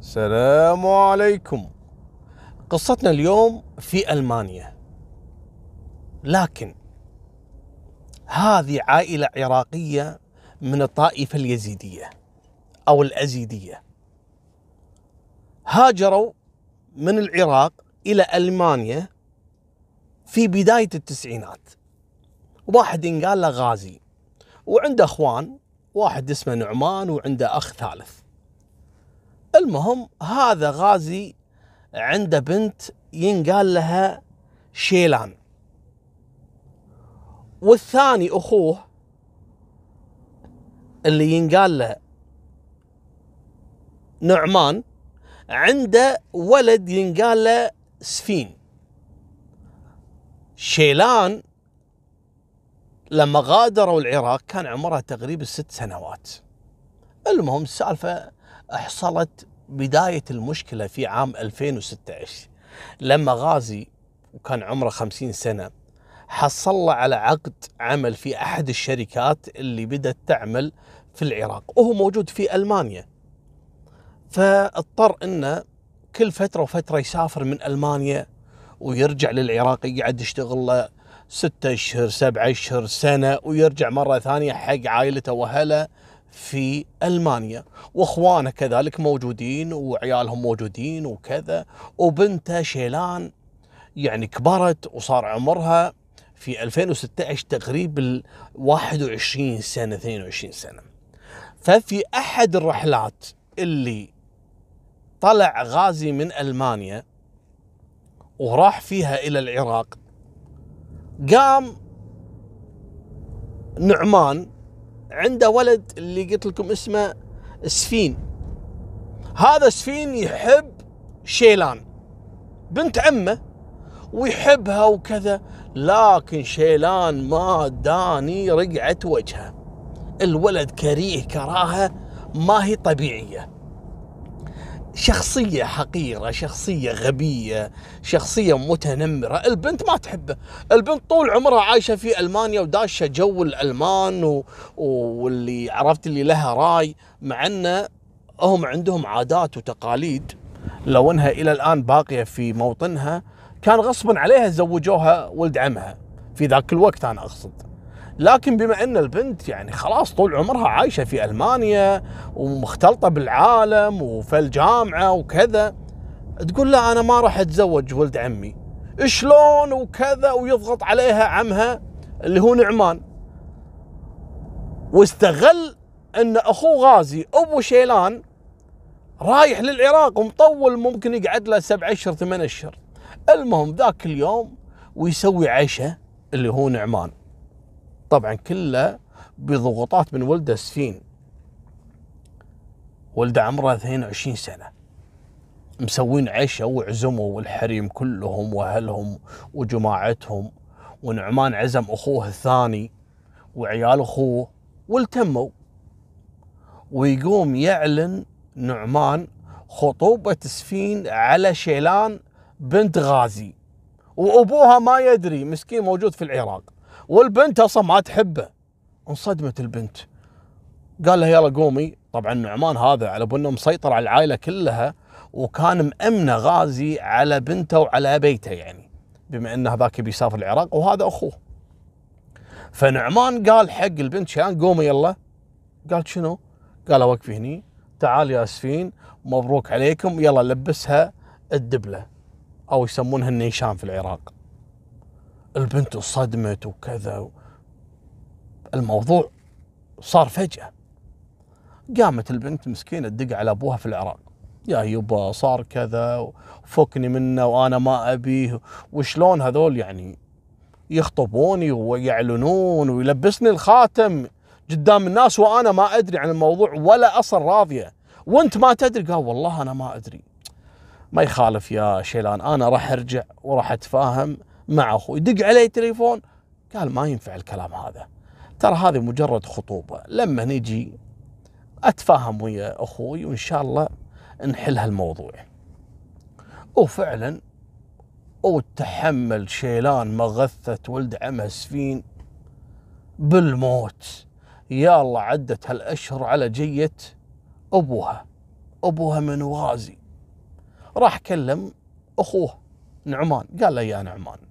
السلام عليكم. قصتنا اليوم في ألمانيا. لكن هذه عائلة عراقية من الطائفة اليزيدية أو الأزيدية. هاجروا من العراق إلى ألمانيا في بداية التسعينات. واحد ينقال له غازي وعنده أخوان واحد اسمه نعمان وعنده أخ ثالث. المهم هذا غازي عنده بنت ينقال لها شيلان. والثاني أخوه اللي ينقال له نعمان عنده ولد ينقال له سفين. شيلان لما غادروا العراق كان عمرها تقريبا ست سنوات. المهم السالفة حصلت بداية المشكلة في عام 2016 لما غازي وكان عمره 50 سنة حصل على عقد عمل في أحد الشركات اللي بدأت تعمل في العراق وهو موجود في ألمانيا. فاضطر إنه كل فترة وفترة يسافر من ألمانيا ويرجع للعراق يقعد يشتغل له ستة أشهر سبعة أشهر سنة ويرجع مرة ثانية حق عائلته وأهله. في ألمانيا وأخوانه كذلك موجودين وعيالهم موجودين وكذا. وبنته شيلان يعني كبرت وصار عمرها في 2016 تقريبا 21 سنة 22 سنة. ففي أحد الرحلات اللي طلع غازي من ألمانيا وراح فيها إلى العراق قام نعمان عنده ولد اللي قلت لكم اسمه سفين. هذا سفين يحب شيلان بنت عمه ويحبها وكذا لكن شيلان ما داني رقعة وجهه. الولد كريه كراهة ما هي طبيعية. شخصية حقيرة شخصية غبية شخصية متنمرة. البنت ما تحبه البنت طول عمرها عايشة في ألمانيا وداشة جو الألمان و... واللي عرفت اللي لها راي مع أنه هم عندهم عادات وتقاليد. لو أنها إلى الآن باقية في موطنها كان غصبا عليها زوجوها ولد عمها. في ذاك الوقت أنا أقصد. لكن بما أن البنت يعني خلاص طول عمرها عايشة في ألمانيا ومختلطة بالعالم وفي الجامعة وكذا تقول لا أنا ما راح أتزوج ولد عمي. شلون وكذا ويضغط عليها عمها اللي هو نعمان. واستغل أن اخوه غازي أبو شيلان رايح للعراق ومطول ممكن يقعد له سبع أشهر ثمان أشهر. المهم ذاك اليوم ويسوي عشاء اللي هو نعمان. طبعا كله بضغوطات من ولده سفين. ولده عمره 22 سنة. مسوين عشاء وعزموا والحريم كلهم وأهلهم وجماعتهم. ونعمان عزم أخوه الثاني وعيال أخوه والتموا. ويقوم يعلن نعمان خطوبة سفين على شيلان بنت غازي. وأبوها ما يدري مسكين موجود في العراق. والبنت أصلا ما تحبه. انصدمت البنت. قال لها يلا قومي. طبعا نعمان هذا على بانه مسيطر على العائلة كلها وكان مأمنه غازي على بنته وعلى بيته يعني بما إن هذاك بيسافر العراق وهذا أخوه. فنعمان قال حق البنت شان قومي يلا. قالت شنو؟ قال وقفي هني. تعال يا اسفين مبروك عليكم. يلا لبسها الدبلة أو يسمونها النيشان في العراق. البنت صدمت وكذا الموضوع صار فجأة. قامت البنت مسكينة تدق على أبوها في العراق. يا يبا صار كذا فكني منه وأنا ما أبيه. وشلون هذول يعني يخطبوني ويعلنون ويلبسني الخاتم قدام الناس وأنا ما أدري عن الموضوع ولا أصل راضية. وأنت ما تدري؟ قال والله أنا ما أدري. ما يخالف يا شيلان أنا راح أرجع وراح أتفاهم مع أخوي يدق علي تليفون. قال ما ينفع الكلام هذا. ترى هذه مجرد خطوبة. لما نجي أتفاهم ويا أخوي وإن شاء الله نحل هالموضوع. وفعلا وتحمل شيلان مغثة ولد عمه سفين بالموت. يا الله عدت هالأشهر على جية أبوها. أبوها من غازي راح كلم أخوه نعمان. قال له يا نعمان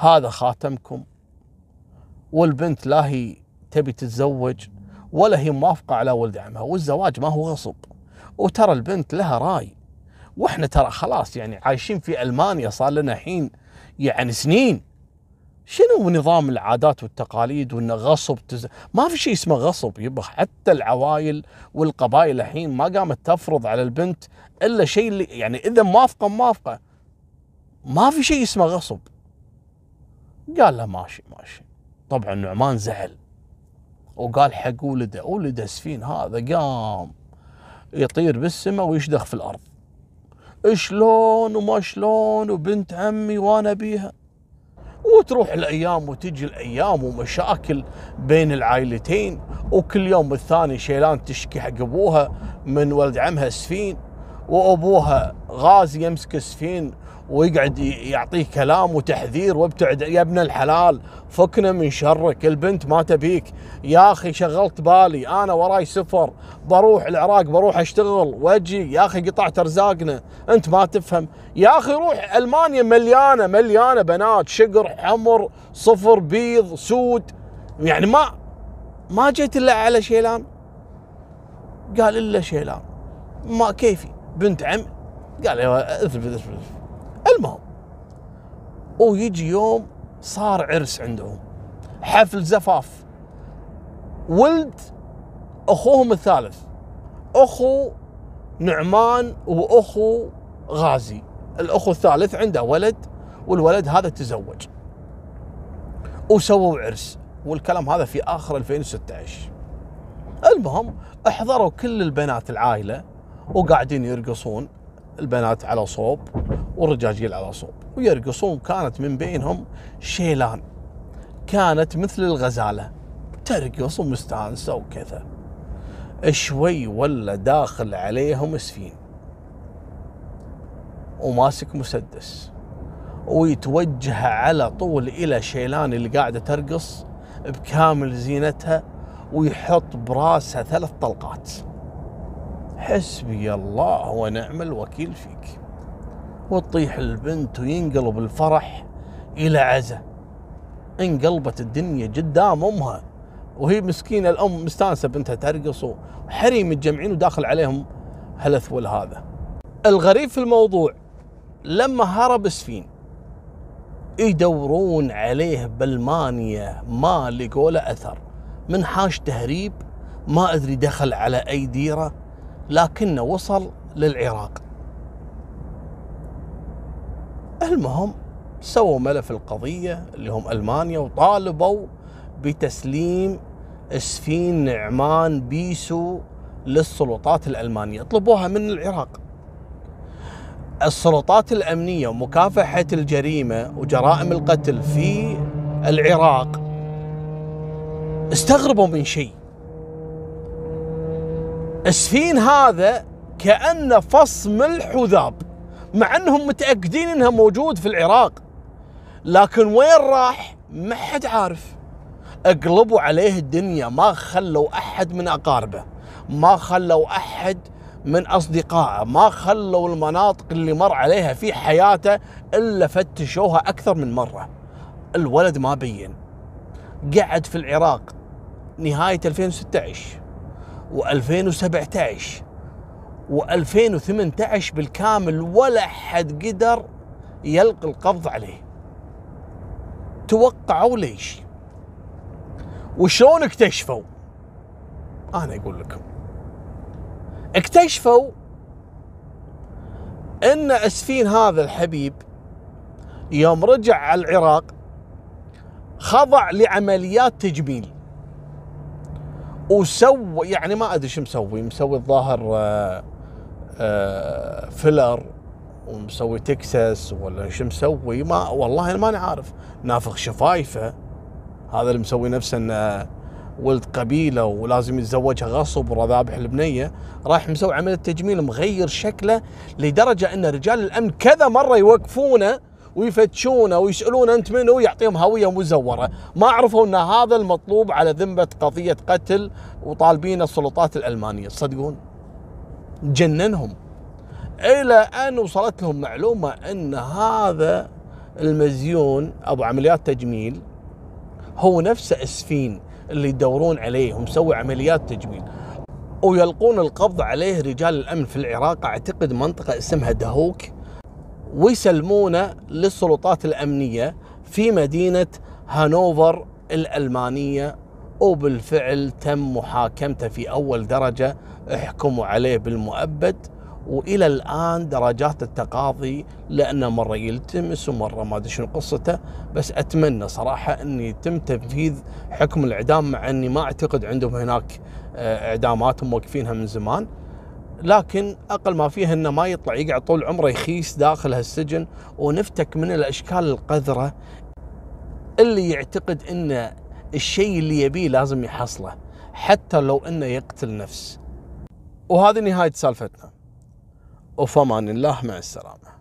هذا خاتمكم. والبنت لا هي تبي تتزوج ولا هي موافقة على ولد عمها والزواج ما هو غصب. وترى البنت لها راي. وإحنا ترى خلاص يعني عايشين في ألمانيا صار لنا الحين يعني سنين. شنو نظام العادات والتقاليد وانه غصب تز... ما في شيء اسمه غصب. يبا حتى العوائل والقبائل الحين ما قامت تفرض على البنت إلا شيء اللي يعني إذا موافقة موافقة. ما في شيء اسمه غصب. قال له ماشي ماشي. طبعا نعمان زعل. وقال حق ولده ولده سفين هذا قام يطير بالسماء ويشدخ في الأرض. شلون وما شلون وبنت عمي وأنا بيها؟ وتروح الأيام وتجي الأيام ومشاكل بين العائلتين وكل يوم الثاني شيلان تشكي حق أبوها من ولد عمها سفين وأبوها غازي يمسك سفين ويقعد يعطيه كلام وتحذير وابتعد يا ابن الحلال فكنا من شرك البنت ما تبيك. يا أخي شغلت بالي أنا وراي سفر بروح العراق بروح أشتغل وأجي يا أخي قطعت أرزاقنا أنت ما تفهم. يا أخي روح ألمانيا مليانة مليانة بنات شقر حمر صفر بيض سود. يعني ما ما جيت إلا على شيلان. قال إلا شيلان. ما كيفي؟ بنت عم. قال اثبت اثبت. المهم ويجي يوم صار عرس عندهم حفل زفاف. ولد أخوهم الثالث أخو نعمان وأخو غازي. الأخو الثالث عنده ولد والولد هذا تزوج. وسووا عرس والكلام هذا في آخر 2016 المهم احضروا كل البنات العائلة وقاعدين يرقصون. البنات على صوب والرجاجيل على صوب. ويرقصون كانت من بينهم شيلان. كانت مثل الغزالة. ترقص ومستانسة وكذا. شوي ولا داخل عليهم سفين. وماسك مسدس. ويتوجه على طول إلى شيلان اللي قاعدة ترقص بكامل زينتها ويحط براسها ثلاث طلقات. حسبي الله ونعم الوكيل فيك. وتطيح البنت وينقلب الفرح إلى عزة انقلبت الدنيا قدام أمها وهي مسكينة الأم مستانسة بنتها ترقص وحريم متجمعين وداخل عليهم هالثول هذا الغريب في الموضوع لما هرب سفين يدورون عليه بألمانيا ما لقوا له أثر. من حاش تهريب ما أدري دخل على أي ديرة لكنه وصل للعراق. المهم سووا ملف القضية اللي هم ألمانيا وطالبوا بتسليم اسفين نعمان بيسو للسلطات الألمانية. طلبوها من العراق. السلطات الأمنية ومكافحة الجريمة وجرائم القتل في العراق استغربوا من شيء. اسفين هذا كأنه فص ملح وذاب مع أنهم متأكدين انه موجود في العراق. لكن وين راح؟ ما حد عارف. أقلبوا عليه الدنيا ما خلوا أحد من أقاربه ما خلوا أحد من أصدقائه ما خلوا المناطق اللي مر عليها في حياته إلا فتشوها أكثر من مرة. الولد ما بين. قعد في العراق نهاية 2016 و2017 و2018 بالكامل ولا حد قدر يلقي القبض عليه. توقعوا ليش؟ وشلون اكتشفوا؟ أنا أقول لكم. اكتشفوا إن أسفين هذا الحبيب يوم رجع على العراق خضع لعمليات تجميل. وسوى يعني ما أدري شو مسوي. مسوي الظاهر آه آه، فيلر ومسوي تكساس ولا شو مسوي؟ ما والله أنا ماني عارف. نافخ شفايفه. هذا اللي مسوي نفسه إنه ولد قبيلة ولازم يتزوجها غصب ورا ذابح البنية. راح مسوي عمليه تجميل مغير شكله لدرجة إن رجال الأمن كذا مرة يوقفونه ويفتشونه ويسألونه أنت منو ويعطيهم هوية مزورة، ما عرفوا إن هذا المطلوب على ذمة قضية قتل وطالبين السلطات الألمانية، تصدقون؟ جننهم. إلى أن وصلت لهم معلومة إن هذا المزيون أبو عمليات تجميل هو نفسه أسفين اللي يدورون عليه ومسوي عمليات تجميل. ويلقون القبض عليه رجال الأمن في العراق. أعتقد منطقة اسمها دهوك. ويسلمونه للسلطات الأمنية في مدينة هانوفر الألمانية. وبالفعل تم محاكمته في أول درجة. احكموا عليه بالمؤبد. وإلى الآن درجات التقاضي لأنه مرة يلتمس ومرة ما أدري شنو قصته. بس أتمنى صراحة ان يتم تنفيذ حكم الإعدام مع أني ما أعتقد عندهم هناك آه، إعدامات موقفينها من زمان. لكن أقل ما فيه إنه ما يطلع يقعد طول عمره يخيس داخل هالسجن ونفتك من الأشكال القذرة اللي يعتقد إن الشيء اللي يبيه لازم يحصله حتى لو إنه يقتل نفس. وهذه نهاية سالفتنا. وفمان الله مع السلامة.